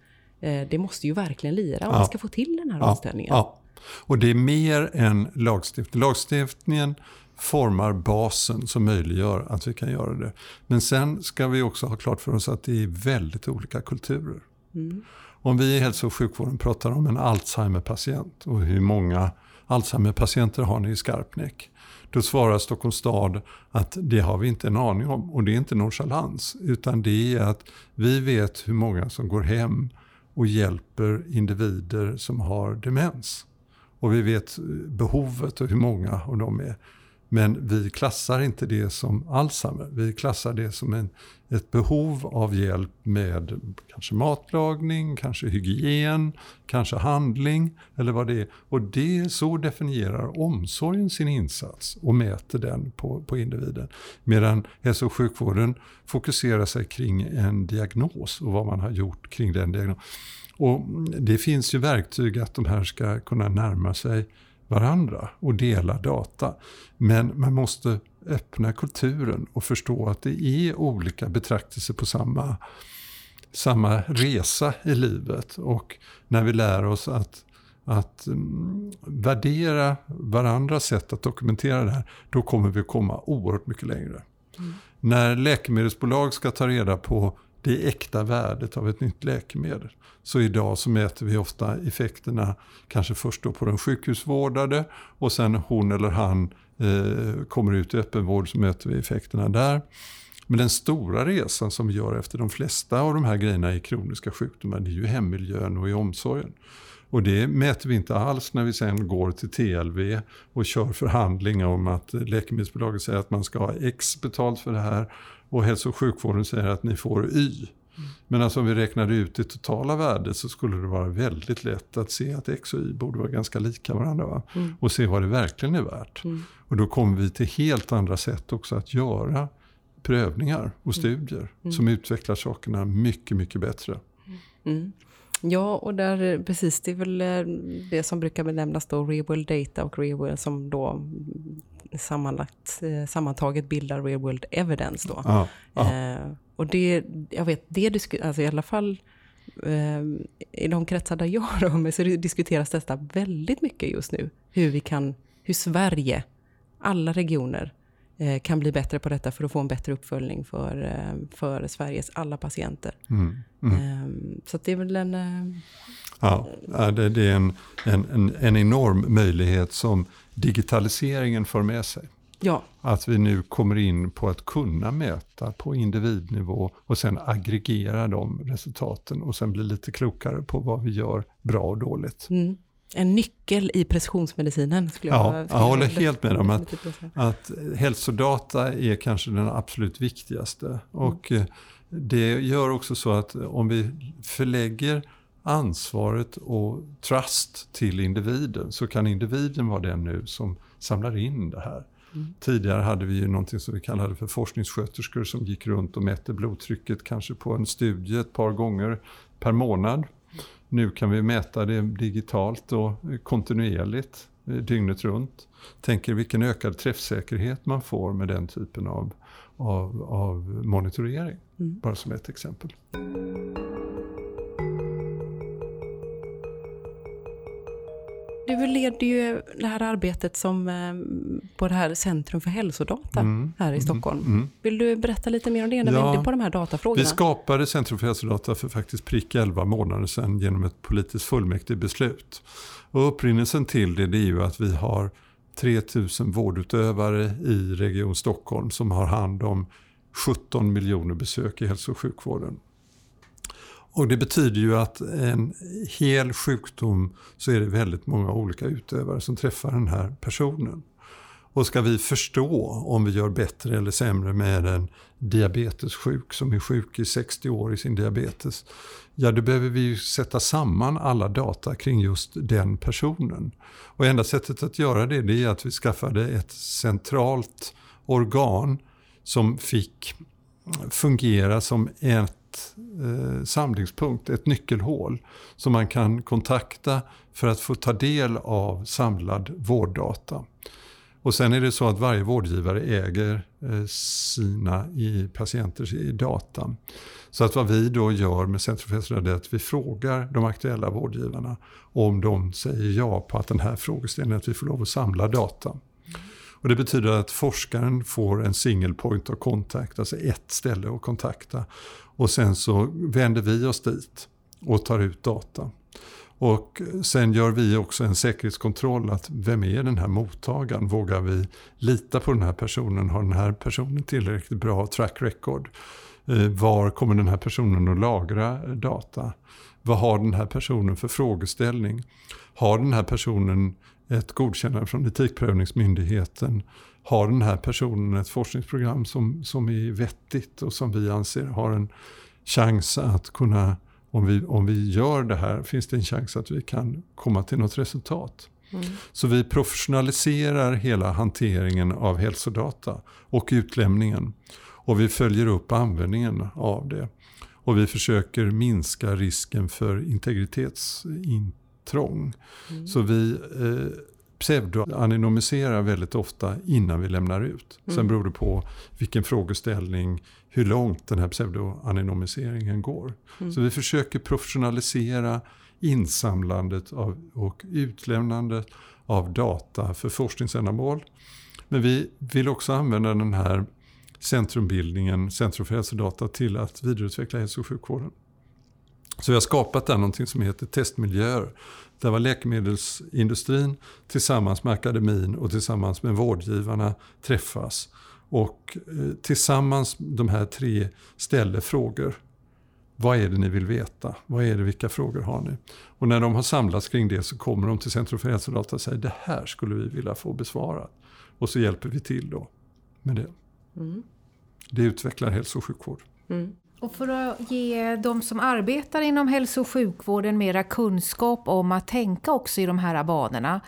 Eh, det måste ju verkligen lira om ja. man ska få till den här ja. omställningen. Ja. Och det är mer än lagstiftning. Lagstiftningen formar basen som möjliggör att vi kan göra det. Men sen ska vi också ha klart för oss att det är väldigt olika kulturer. Mm. Om vi i hälso och sjukvården pratar om en Alzheimer-patient och hur många Alzheimer-patienter har ni i Skarpnäck? Då svarar Stockholms stad att det har vi inte en aning om. Och det är inte nonchalans, utan det är att vi vet hur många som går hem och hjälper individer som har demens. Och vi vet behovet och hur många av dem är. Men vi klassar inte det som Alzheimer. Vi klassar det som en, ett behov av hjälp med kanske matlagning, kanske hygien, kanske handling eller vad det är. Och det, så definierar omsorgen sin insats och mäter den på, på individen. Medan hälso och sjukvården fokuserar sig kring en diagnos och vad man har gjort kring den diagnosen. Och det finns ju verktyg att de här ska kunna närma sig varandra och dela data. Men man måste öppna kulturen och förstå att det är olika betraktelser på samma, samma resa i livet. Och när vi lär oss att, att um, värdera varandras sätt att dokumentera det här, då kommer vi komma oerhört mycket längre. Mm. När läkemedelsbolag ska ta reda på det äkta värdet av ett nytt läkemedel. Så idag så mäter vi ofta effekterna kanske först då på den sjukhusvårdade och sen hon eller han eh, kommer ut i öppenvård så mäter vi effekterna där. Men den stora resan som vi gör efter de flesta av de här grejerna i kroniska sjukdomar det är ju hemmiljön och i omsorgen. Och det mäter vi inte alls när vi sen går till TLV och kör förhandlingar om att läkemedelsbolaget säger att man ska ha X betalt för det här och hälso och sjukvården säger att ni får Y. Men alltså om vi räknade ut det totala värdet så skulle det vara väldigt lätt att se att X och Y borde vara ganska lika varandra. Mm. Och se vad det verkligen är värt. Mm. Och då kommer vi till helt andra sätt också att göra prövningar och mm. studier mm. som utvecklar sakerna mycket, mycket bättre. Mm. Ja, och där, precis, det är väl eh, det som brukar benämnas då real world data och real world som då sammanlagt, eh, sammantaget bildar real world evidence då. Ja, ja. Eh, och det, jag vet, det alltså i alla fall eh, i de kretsar där jag rör mig så diskuteras detta väldigt mycket just nu. Hur vi kan, hur Sverige, alla regioner, kan bli bättre på detta för att få en bättre uppföljning för, för Sveriges alla patienter. Mm, mm. Ehm, så det är väl en... Ja, det, är en, en, en enorm möjlighet som digitaliseringen för med sig. Ja. Att vi nu kommer in på att kunna mäta på individnivå och sen aggregera de resultaten och sen bli lite klokare på vad vi gör bra och dåligt. Mm. En nyckel i precisionsmedicinen skulle jag Ja, jag håller helt med om att, att hälsodata är kanske den absolut viktigaste. Mm. Och eh, det gör också så att om vi förlägger ansvaret och trust till individen så kan individen vara den nu som samlar in det här. Mm. Tidigare hade vi ju någonting som vi kallade för forskningssköterskor som gick runt och mätte blodtrycket kanske på en studie ett par gånger per månad. Nu kan vi mäta det digitalt och kontinuerligt eh, dygnet runt. Tänker vilken ökad träffsäkerhet man får med den typen av, av, av monitorering. Mm. Bara som ett exempel. Du leder ju det här arbetet som, eh, på det här Centrum för hälsodata mm. här i mm. Stockholm. Mm. Vill du berätta lite mer om det när ja, vi är på de här datafrågorna? Vi skapade Centrum för hälsodata för faktiskt prick 11 månader sedan genom ett politiskt fullmäktigebeslut. Och upprinnelsen till det, det är ju att vi har 3000 vårdutövare i Region Stockholm som har hand om 17 miljoner besök i hälso och sjukvården. Och det betyder ju att en hel sjukdom så är det väldigt många olika utövare som träffar den här personen. Och ska vi förstå om vi gör bättre eller sämre med en diabetessjuk som är sjuk i 60 år i sin diabetes. Ja, då behöver vi ju sätta samman alla data kring just den personen. Och enda sättet att göra det, det är att vi skaffade ett centralt organ som fick fungera som ett eh, samlingspunkt, ett nyckelhål som man kan kontakta för att få ta del av samlad vårddata. Och sen är det så att varje vårdgivare äger eh, sina i patienters i data. Så att vad vi då gör med Centrum för är att vi frågar de aktuella vårdgivarna om de säger ja på att den här frågeställningen, att vi får lov att samla data. Och det betyder att forskaren får en single point of contact, alltså ett ställe att kontakta. Och sen så vänder vi oss dit och tar ut data. Och sen gör vi också en säkerhetskontroll att vem är den här mottagaren? Vågar vi lita på den här personen? Har den här personen tillräckligt bra track record? Eh, var kommer den här personen att lagra data? Vad har den här personen för frågeställning? Har den här personen ett godkännande från Etikprövningsmyndigheten? Har den här personen ett forskningsprogram som, som är vettigt och som vi anser har en chans att kunna, om vi, om vi gör det här, finns det en chans att vi kan komma till något resultat. Mm. Så vi professionaliserar hela hanteringen av hälsodata och utlämningen. Och vi följer upp användningen av det. Och vi försöker minska risken för integritetsintrång. Mm. Så vi eh, pseudoanonymiserar väldigt ofta innan vi lämnar ut. Mm. Sen beror det på vilken frågeställning, hur långt den här pseudoanonymiseringen går. Mm. Så vi försöker professionalisera insamlandet av, och utlämnandet av data för forskningsändamål. Men vi vill också använda den här centrumbildningen, Centrum för hälsodata, till att vidareutveckla hälso och sjukvården. Så vi har skapat där någonting som heter testmiljöer. Där var läkemedelsindustrin tillsammans med akademin och tillsammans med vårdgivarna träffas. Och eh, tillsammans de här tre ställer frågor. Vad är det ni vill veta? Vad är det, vilka frågor har ni? Och när de har samlats kring det så kommer de till Centrum för hälsodata och säger det här skulle vi vilja få besvarat. Och så hjälper vi till då med det. Mm. Det utvecklar hälso och sjukvård. Mm. Och för att ge de som arbetar inom hälso och sjukvården mera kunskap om att tänka också i de här banorna,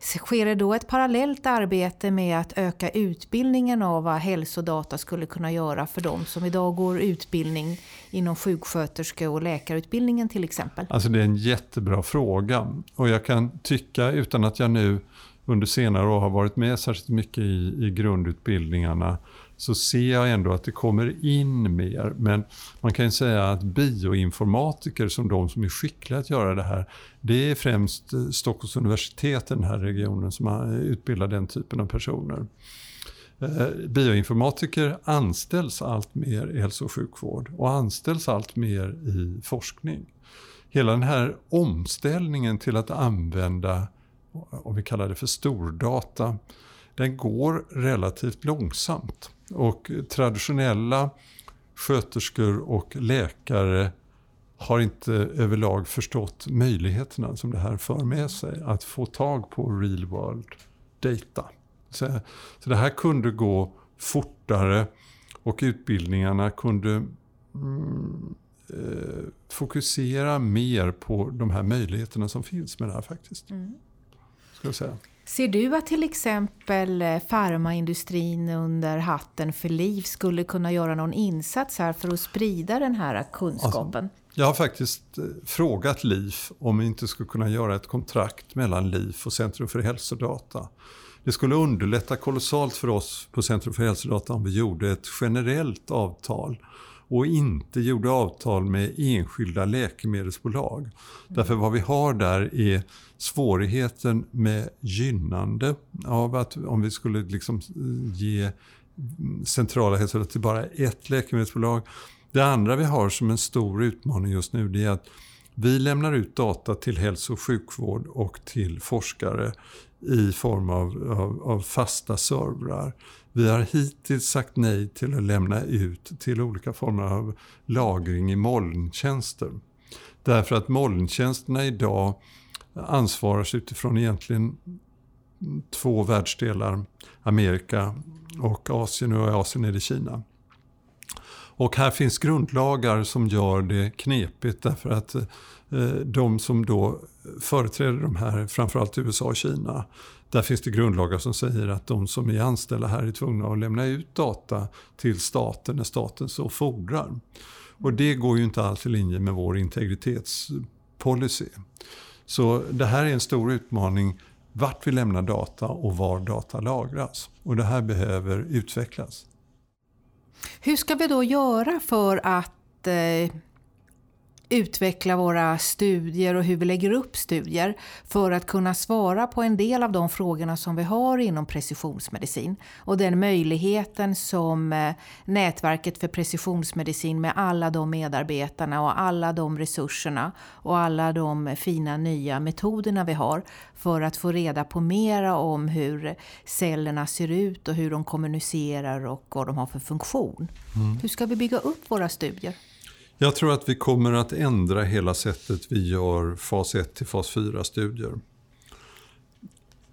sker det då ett parallellt arbete med att öka utbildningen av vad hälsodata skulle kunna göra för de som idag går utbildning inom sjuksköterske och läkarutbildningen till exempel? Alltså det är en jättebra fråga och jag kan tycka utan att jag nu under senare år har varit med särskilt mycket i, i grundutbildningarna så ser jag ändå att det kommer in mer. Men man kan ju säga att bioinformatiker som de som är skickliga att göra det här, det är främst eh, Stockholms universitet, i den här regionen, som utbildar den typen av personer. Eh, bioinformatiker anställs allt mer i hälso och sjukvård och anställs allt mer i forskning. Hela den här omställningen till att använda, om vi kallar det för stordata, den går relativt långsamt. Och traditionella sköterskor och läkare har inte överlag förstått möjligheterna som det här för med sig. Att få tag på real world data. Så, så det här kunde gå fortare och utbildningarna kunde mm, eh, fokusera mer på de här möjligheterna som finns med det här faktiskt. Mm. Ska jag säga. Ser du att till exempel eh, farmaindustrin under hatten för liv skulle kunna göra någon insats här för att sprida den här kunskapen? Alltså, jag har faktiskt eh, frågat LIF om vi inte skulle kunna göra ett kontrakt mellan LIF och Centrum för hälsodata. Det skulle underlätta kolossalt för oss på Centrum för hälsodata om vi gjorde ett generellt avtal och inte gjorde avtal med enskilda läkemedelsbolag. Mm. Därför vad vi har där är svårigheten med gynnande av att om vi skulle liksom eh, ge centrala hälsodata till bara ett läkemedelsbolag. Det andra vi har som en stor utmaning just nu det är att vi lämnar ut data till hälso och sjukvård och till forskare i form av, av, av, fasta servrar. Vi har hittills sagt nej till att lämna ut till olika former av lagring i molntjänster. Därför att molntjänsterna idag ansvaras utifrån egentligen två världsdelar, Amerika och Asien och i Asien är det Kina. Och här finns grundlagar som gör det knepigt därför att eh, de som då företräder de här, framförallt USA och Kina, där finns det grundlagar som säger att de som är anställda här är tvungna att lämna ut data till staten när staten så fordrar. Och det går ju inte alls i linje med vår integritetspolicy. Så det här är en stor utmaning vart vi lämnar data och var data lagras. Och det här behöver utvecklas. Hur ska vi då göra för att eh, utveckla våra studier och hur vi lägger upp studier för att kunna svara på en del av de frågorna som vi har inom precisionsmedicin. Och den möjligheten som eh, nätverket för precisionsmedicin med alla de medarbetarna och alla de resurserna och alla de fina nya metoderna vi har för att få reda på mera om hur cellerna ser ut och hur de kommunicerar och vad de har för funktion. Mm. Hur ska vi bygga upp våra studier? Jag tror att vi kommer att ändra hela sättet vi gör fas 1 till fas 4-studier.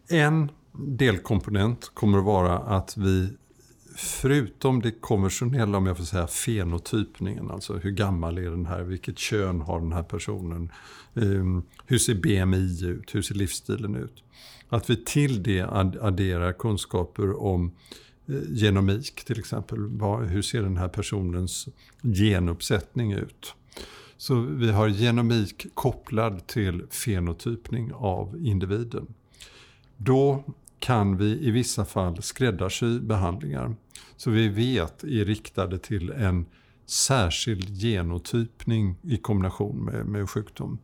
En delkomponent kommer att vara att vi förutom det konventionella, om jag får säga, fenotypningen, alltså hur gammal är den här, vilket kön har den här personen, ehm, hur ser BMI ut, hur ser livsstilen ut? Att vi till det adderar kunskaper om Eh, Eh, genomik till exempel. hur ser den här personens genuppsättning ut? Så vi har genomik kopplad till fenotypning av individen. Då kan vi i vissa fall skräddarsy behandlingar. Så vi vet är riktade till en särskild genotypning i kombination med, med sjukdom.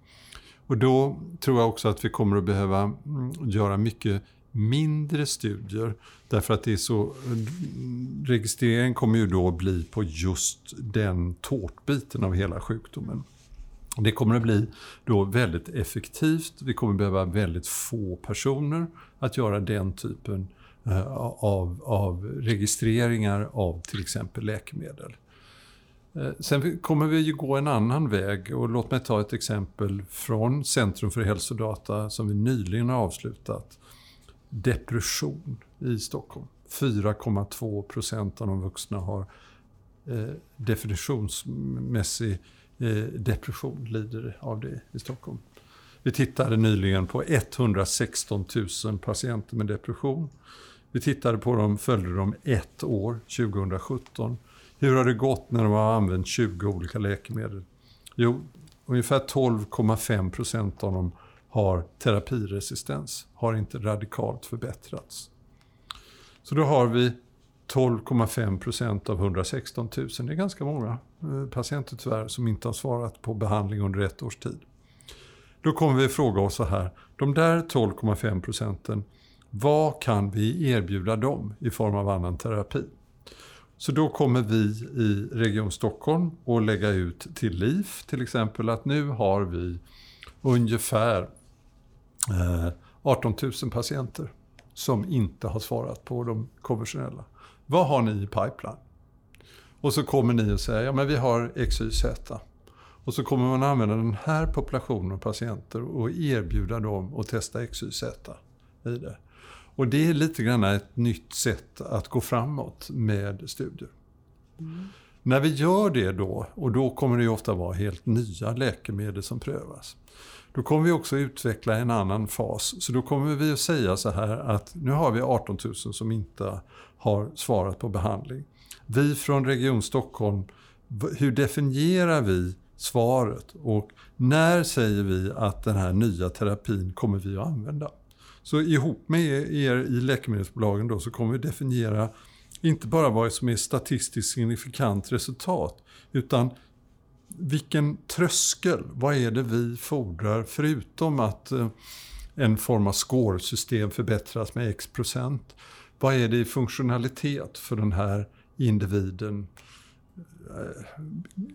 Och då tror jag också att vi kommer att behöva mm, göra mycket mindre studier. Därför att det är så, registreringen kommer ju då bli på just den tårtbiten av hela sjukdomen. Det kommer att bli då väldigt effektivt. Vi kommer behöva väldigt få personer att göra den typen eh, av, av registreringar av till exempel läkemedel. Eh, sen kommer vi ju gå en annan väg och låt mig ta ett exempel från Centrum för hälsodata som vi nyligen har avslutat depression i Stockholm. 4,2 procent av de vuxna har eh, definitionsmässig eh, depression, lider av det i Stockholm. Vi tittade nyligen på 116 000 patienter med depression. Vi tittade på dem, följde dem ett år, 2017. Hur har det gått när de har använt 20 olika läkemedel? Jo, ungefär 12,5 procent av dem har terapiresistens, har inte radikalt förbättrats. Så då har vi 12,5 procent av 116 000. Det är ganska många eh, patienter tyvärr som inte har svarat på behandling under ett års tid. Då kommer vi fråga oss så här, de där 12,5 procenten, vad kan vi erbjuda dem i form av annan terapi? Så då kommer vi i Region Stockholm att lägga ut till LIF till exempel att nu har vi ungefär 18 eh, 000 patienter som inte har svarat på de konventionella. Vad har ni i pipeline? Och så kommer ni och säger, ja men vi har XYZ. Och så kommer man använda den här populationen av patienter och erbjuda dem att testa XYZ i det. Och det är lite grann ett nytt sätt att gå framåt med studier. Mm. När vi gör det då, och då kommer det ofta vara helt nya läkemedel som prövas. Då kommer vi också utveckla en annan fas. Så då kommer vi att säga så här att nu har vi 18 000 som inte har svarat på behandling. Vi från Region Stockholm, hur definierar vi svaret och när säger vi att den här nya terapin kommer vi att använda? Så ihop med er i läkemedelsbolagen då så kommer vi definiera inte bara vad som är statistiskt signifikant resultat utan vilken tröskel, vad är det vi fordrar förutom att eh, en form av scoresystem förbättras med x procent. Vad är det i funktionalitet för den här individen? Eh,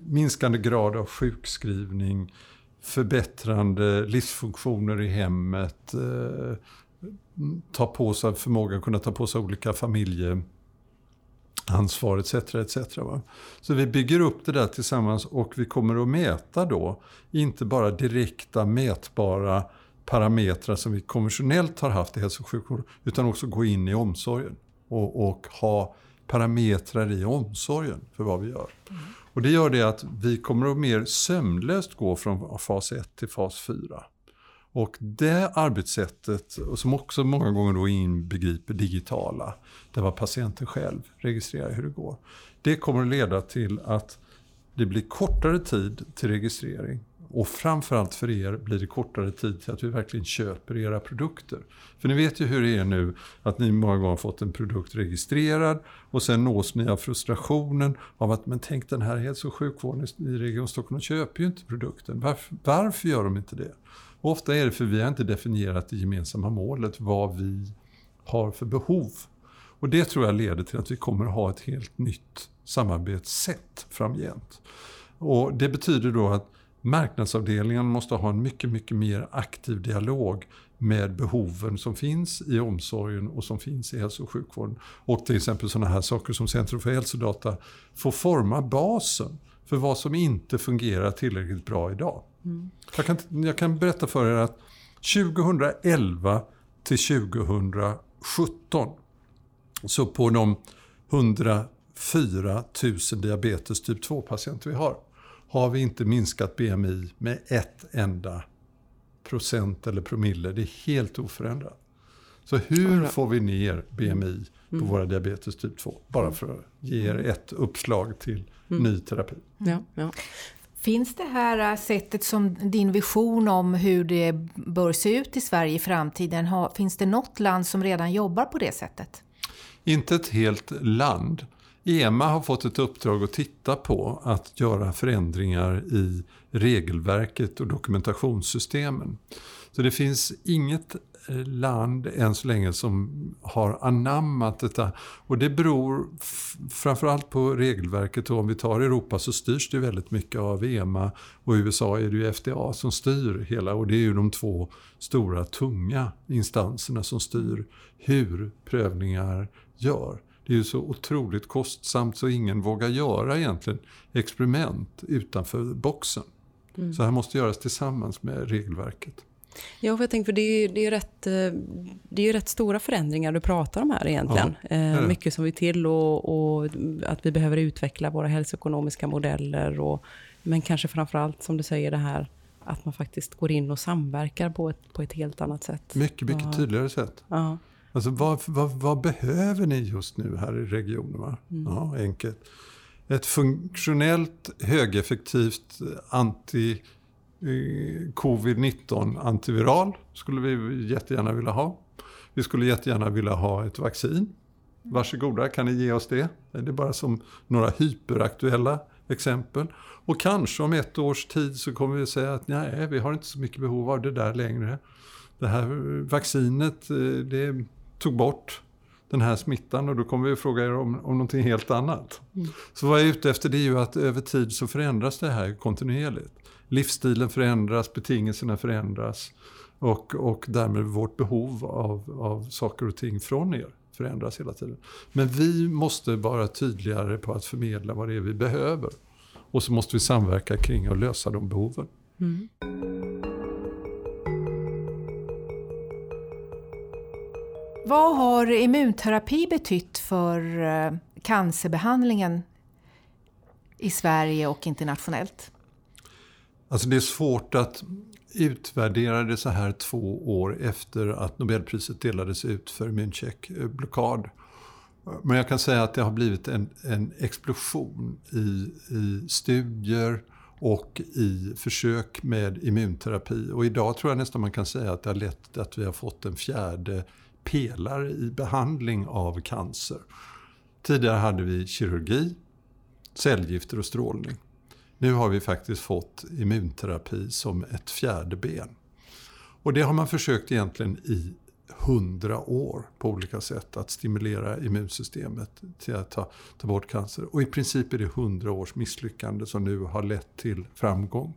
minskande grad av sjukskrivning, förbättrande livsfunktioner i hemmet, eh, ta på sig förmågan att kunna ta på sig olika familje ansvar etc. etc. Va? Så vi bygger upp det där tillsammans och vi kommer att mäta då, inte bara direkta mätbara parametrar som vi konventionellt har haft i hälso och sjukvård, utan också gå in i omsorgen och, och ha parametrar i omsorgen för vad vi gör. Mm. Och det gör det att vi kommer att mer sömlöst gå från fas 1 till fas 4. Och det arbetssättet, som också många gånger då inbegriper digitala, där var patienten själv registrerar hur det går. Det kommer att leda till att det blir kortare tid till registrering. Och framförallt för er blir det kortare tid till att vi verkligen köper era produkter. För ni vet ju hur det är nu att ni många gånger har fått en produkt registrerad och sen nås ni av frustrationen av att men tänk den här hälso och sjukvården i Region Stockholm köper ju inte produkten. Varför, varför gör de inte det? Och ofta är det för vi har inte definierat det gemensamma målet, vad vi har för behov. Och det tror jag leder till att vi kommer att ha ett helt nytt samarbetssätt framgent. Och det betyder då att marknadsavdelningen måste ha en mycket, mycket mer aktiv dialog med behoven som finns i omsorgen och som finns i hälso och sjukvården. Och till exempel sådana här saker som Centrum för hälsodata får forma basen för vad som inte fungerar tillräckligt bra idag. Mm. Jag, kan, jag kan berätta för er att 2011 till 2017 så på de 104 000 diabetes typ 2-patienter vi har har vi inte minskat BMI med ett enda procent eller promille. Det är helt oförändrat. Så hur får vi ner BMI på mm. våra diabetes typ 2? Bara för att ge er ett uppslag till mm. ny terapi. Ja, ja. Finns det här äh, sättet som din vision om hur det bör se ut i Sverige i framtiden? Finns det något land som redan jobbar på det sättet? Inte ett helt land. EMA har fått ett uppdrag att titta på att göra förändringar i regelverket och dokumentationssystemen. Så det finns inget land än så länge som har anammat detta. Och det beror framförallt på regelverket. Och om vi tar Europa så styrs det väldigt mycket av EMA och i USA är det ju FDA som styr hela. Och det är ju de två stora tunga instanserna som styr hur prövningar gör. Det är ju så otroligt kostsamt så ingen vågar göra egentligen experiment utanför boxen. Mm. Så här måste göras tillsammans med regelverket. Ja, för jag tänker, för det är, ju, det, är rätt, eh, det är ju rätt stora förändringar du pratar om här egentligen. Ja, eh, mycket som vi till och, och, att vi behöver utveckla våra hälsoekonomiska modeller. Och, men kanske framförallt som du säger det här att man faktiskt går in och samverkar på ett, på ett helt annat sätt. Mycket, mycket ja. tydligare sätt. Ja. Alltså, vad, vad, vad, behöver ni just nu här i regionen? Mm. Ja, enkelt. Ett funktionellt, högeffektivt anti covid-19 antiviral skulle vi jättegärna vilja ha. Vi skulle jättegärna vilja ha ett vaccin. Varsågoda, kan ni ge oss det? Det är bara som några hyperaktuella exempel. Och kanske om ett års tid så kommer vi säga att nej, vi har inte så mycket behov av det där längre. Det här vaccinet, eh, det tog bort den här smittan och då kommer vi att fråga er om, om någonting helt annat. Mm. Så vad jag är ute efter det är ju att över tid så förändras det här kontinuerligt livsstilen förändras, betingelserna förändras och, och därmed vårt behov av, av saker och ting från er förändras hela tiden. Men vi måste vara tydligare på att förmedla vad det är vi behöver. Och så måste vi samverka kring att lösa de behoven. Mm. Vad har immunterapi betytt för eh, cancerbehandlingen i Sverige och internationellt? Alltså det är svårt att utvärdera det så här två år efter att Nobelpriset delades ut för immuncheckblockad. Men jag kan säga att det har blivit en, en explosion i, i studier och i försök med immunterapi. Och idag tror jag nästan man kan säga att det har lett till att vi har fått en fjärde pelare i behandling av cancer. Tidigare hade vi kirurgi, cellgifter och strålning. Nu har vi faktiskt fått immunterapi som ett fjärde ben. Och det har man försökt egentligen i hundra år på olika sätt att stimulera immunsystemet till att ta, ta bort cancer. Och i princip är det hundra års misslyckande som nu har lett till framgång.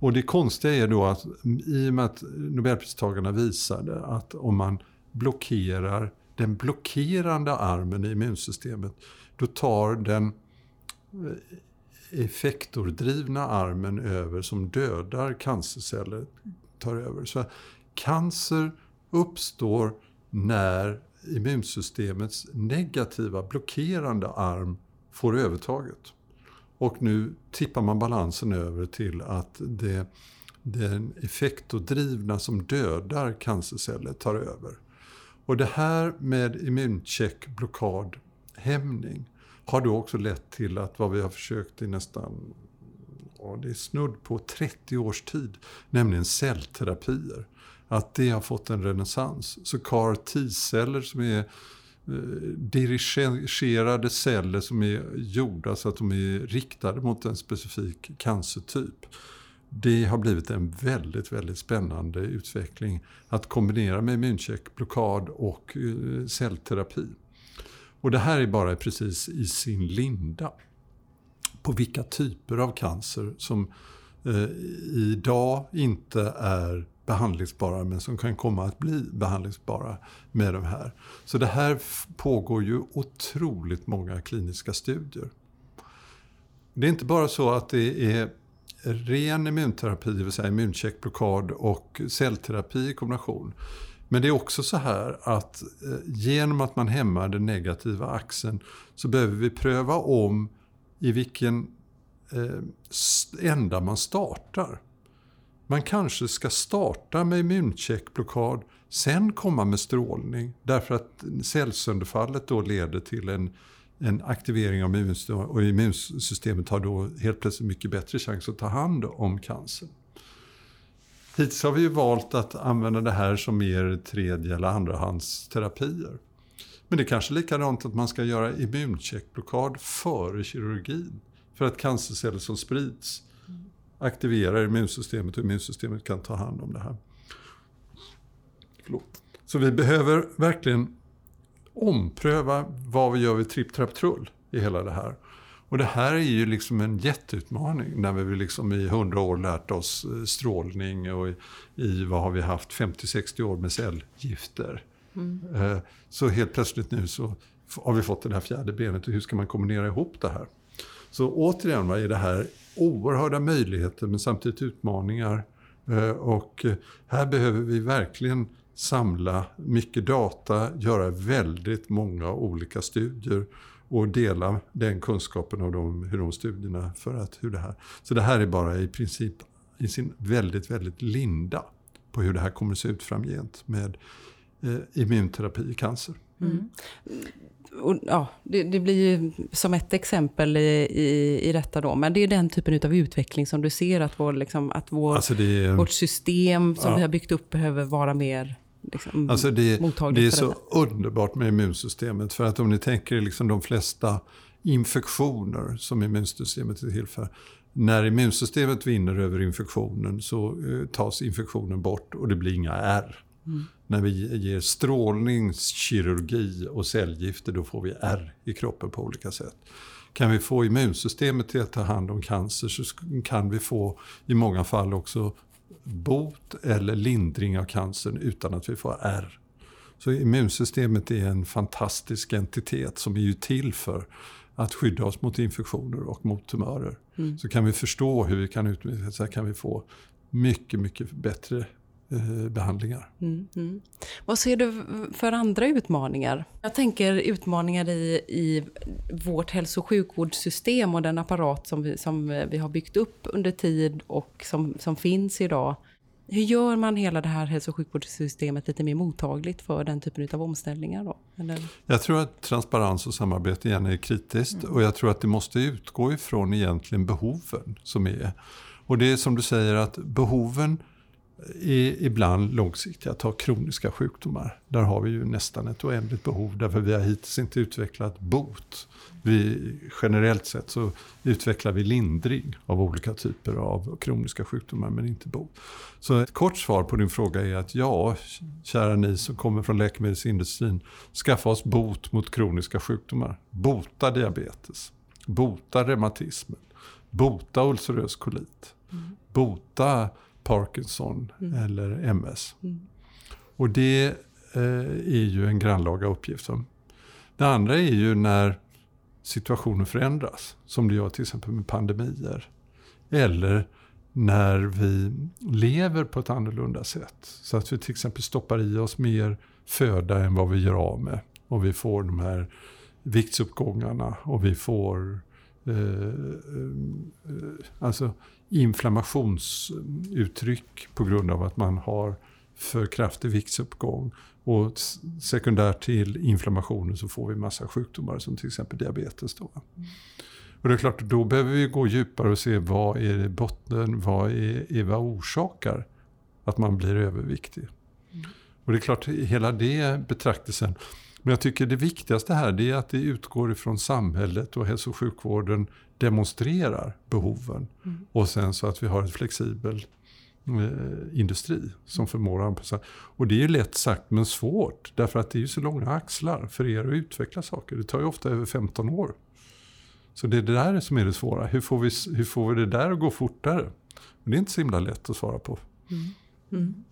Och det konstiga är då att i och med att Nobelpristagarna visade att om man blockerar den blockerande armen i immunsystemet, då tar den eh, effektordrivna armen över som dödar cancerceller tar över. Så cancer uppstår när immunsystemets negativa blockerande arm får övertaget. Och nu tippar man balansen över till att det, den effektordrivna som dödar cancerceller tar över. Och det här med immuncheckblockad, hämning, har då också lett till att vad vi har försökt i nästan ja, det är snudd på 30 års tid, nämligen cellterapier. Att det har fått en renässans. Så CAR T-celler som är eh, dirigerade celler som är gjorda så att de är riktade mot en specifik cancertyp det har blivit en väldigt, väldigt spännande utveckling att kombinera med immuncheckblockad och eh, cellterapi. Och det här är bara precis i sin linda på vilka typer av cancer som eh, idag inte är behandlingsbara men som kan komma att bli behandlingsbara med de här. Så det här pågår ju otroligt många kliniska studier. Det är inte bara så att det är ren immunterapi, det vill säga immuncheckblockad och cellterapi i kombination. Men det är också så här att eh, genom att man hämmar den negativa axeln så behöver vi pröva om i vilken eh, ända man startar. Man kanske ska starta med immuncheckblockad, sen komma med strålning därför att cellsönderfallet då leder till en en aktivering av immunsystemet och immunsystemet har då helt plötsligt mycket bättre chans att ta hand om cancern. Hittills har vi ju valt att använda det här som mer tredje eller andrahandsterapier. Men det är kanske är likadant att man ska göra immuncheckblockad före kirurgin. För att cancerceller som sprids aktiverar immunsystemet och immunsystemet kan ta hand om det här. Förlåt. Så vi behöver verkligen ompröva vad vi gör vid tripp, trapp, trull i hela det här. Och det här är ju liksom en jätteutmaning när vi liksom i hundra år lärt oss eh, strålning och i, i vad har vi haft, 50-60 år med cellgifter. Mm. Eh, så helt plötsligt nu så har vi fått det här fjärde benet och hur ska man kombinera ihop det här? Så återigen är det här oerhörda möjligheter men samtidigt utmaningar. Eh, och här behöver vi verkligen samla mycket data, göra väldigt många olika studier och dela den kunskapen av de, hur de studierna för att hur det här. Så det här är bara i princip i sin väldigt, väldigt linda på hur det här kommer att se ut framgent med eh, immunterapi i cancer. Mm. Och, ja, det, det, blir ju som ett exempel i, i, i detta då, men det är den typen av utveckling som du ser att, vår, liksom, att vår, alltså är, vårt system som ja. vi har byggt upp behöver vara mer liksom, alltså det, det är så underbart med immunsystemet. För att om ni tänker liksom de flesta infektioner som immunsystemet är till för. När immunsystemet vinner över infektionen så eh, tas infektionen bort och det blir inga R. Mm. När vi ger strålningskirurgi och cellgifter då får vi R i kroppen på olika sätt. Kan vi få immunsystemet till att ta hand om cancer så kan vi få i många fall också bot eller lindring av cancern utan att vi får R. Så immunsystemet är en fantastisk entitet som är ju till för att skydda oss mot infektioner och mot tumörer. Mm. Så kan vi förstå hur vi kan utveckla så kan vi få mycket, mycket bättre behandlingar. Mm, mm. Vad ser du för andra utmaningar? Jag tänker utmaningar i, i vårt hälso och sjukvårdssystem och den apparat som vi, som vi har byggt upp under tid och som, som finns idag. Hur gör man hela det här hälso och sjukvårdssystemet lite mer mottagligt för den typen av omställningar? Då? Eller? Jag tror att transparens och samarbete igen är kritiskt mm. och jag tror att det måste utgå ifrån egentligen behoven som är. Och det är som du säger att behoven är ibland långsiktiga, ta kroniska sjukdomar. Där har vi ju nästan ett oändligt behov därför vi har hittills inte utvecklat bot. Vi, generellt sett så utvecklar vi lindring av olika typer av kroniska sjukdomar men inte bot. Så ett kort svar på din fråga är att ja, kära ni som kommer från läkemedelsindustrin, skaffa oss bot mot kroniska sjukdomar. Bota diabetes, bota reumatismen, bota ulcerös kolit, mm. bota Parkinson mm. eller MS. Mm. Och det eh, är ju en grannlaga uppgift. Det andra är ju när situationen förändras, som det gör till exempel med pandemier. Eller när vi lever på ett annorlunda sätt. Så att vi till exempel stoppar i oss mer föda än vad vi gör av med. Och vi får de här viktsuppgångarna och vi får eh, eh, alltså inflammationsuttryck på grund av att man har för kraftig viktsuppgång. Och sekundärt till inflammationen så får vi massa sjukdomar som till exempel diabetes. Då. Och det är klart, då behöver vi gå djupare och se vad är botten, vad är, är vad orsakar att man blir överviktig. Mm. Och det är klart, hela det betraktelsen. Men jag tycker det viktigaste här är att det utgår ifrån samhället och hälso och sjukvården demonstrerar behoven. Mm. Och sen så att vi har en flexibel eh, industri som förmår att anpassa. Och det är lätt sagt men svårt. Därför att det är så långa axlar för er att utveckla saker. Det tar ju ofta över 15 år. Så det är det där som är det svåra. Hur får vi, hur får vi det där att gå fortare? Och det är inte så himla lätt att svara på. Mm. Mm.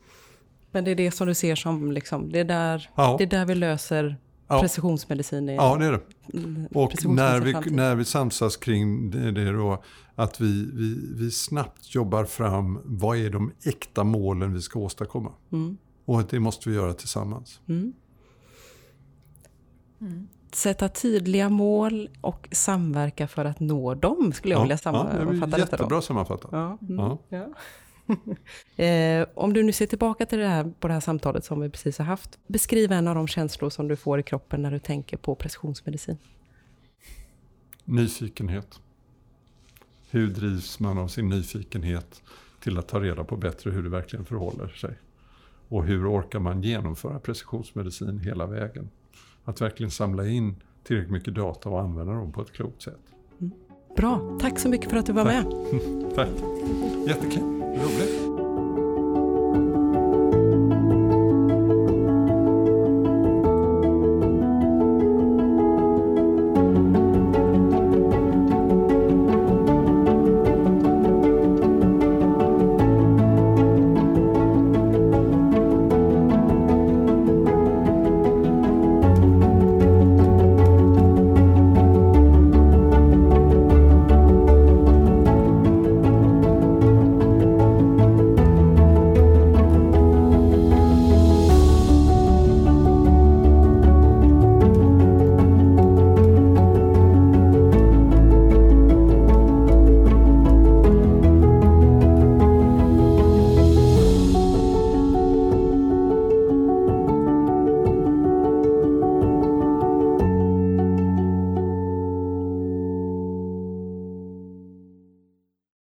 Men det är det som du ser som, liksom, det, är där, ja. det är där vi löser Ja. Precisionsmedicin är Ja, det är det. Och när vi, när vi samsas kring det, det då, att vi, vi, vi snabbt jobbar fram vad är de äkta målen vi ska åstadkomma. Mm. Och det måste vi göra tillsammans. Mm. Mm. Sätta tydliga mål och samverka för att nå dem, skulle jag ja, vilja sammanfatta ja, det. Är jättebra sammanfattat. Ja, mm, ja. eh, om du nu ser tillbaka till det här, på det här samtalet som vi precis har haft. Beskriv en av de känslor som du får i kroppen när du tänker på precisionsmedicin. Nyfikenhet. Hur drivs man av sin nyfikenhet till att ta reda på bättre hur det verkligen förhåller sig? Och hur orkar man genomföra precisionsmedicin hela vägen? Att verkligen samla in tillräckligt mycket data och använda dem på ett klokt sätt. Mm. Bra, tack så mycket för att du var tack. med. tack, jättekul. Überblick?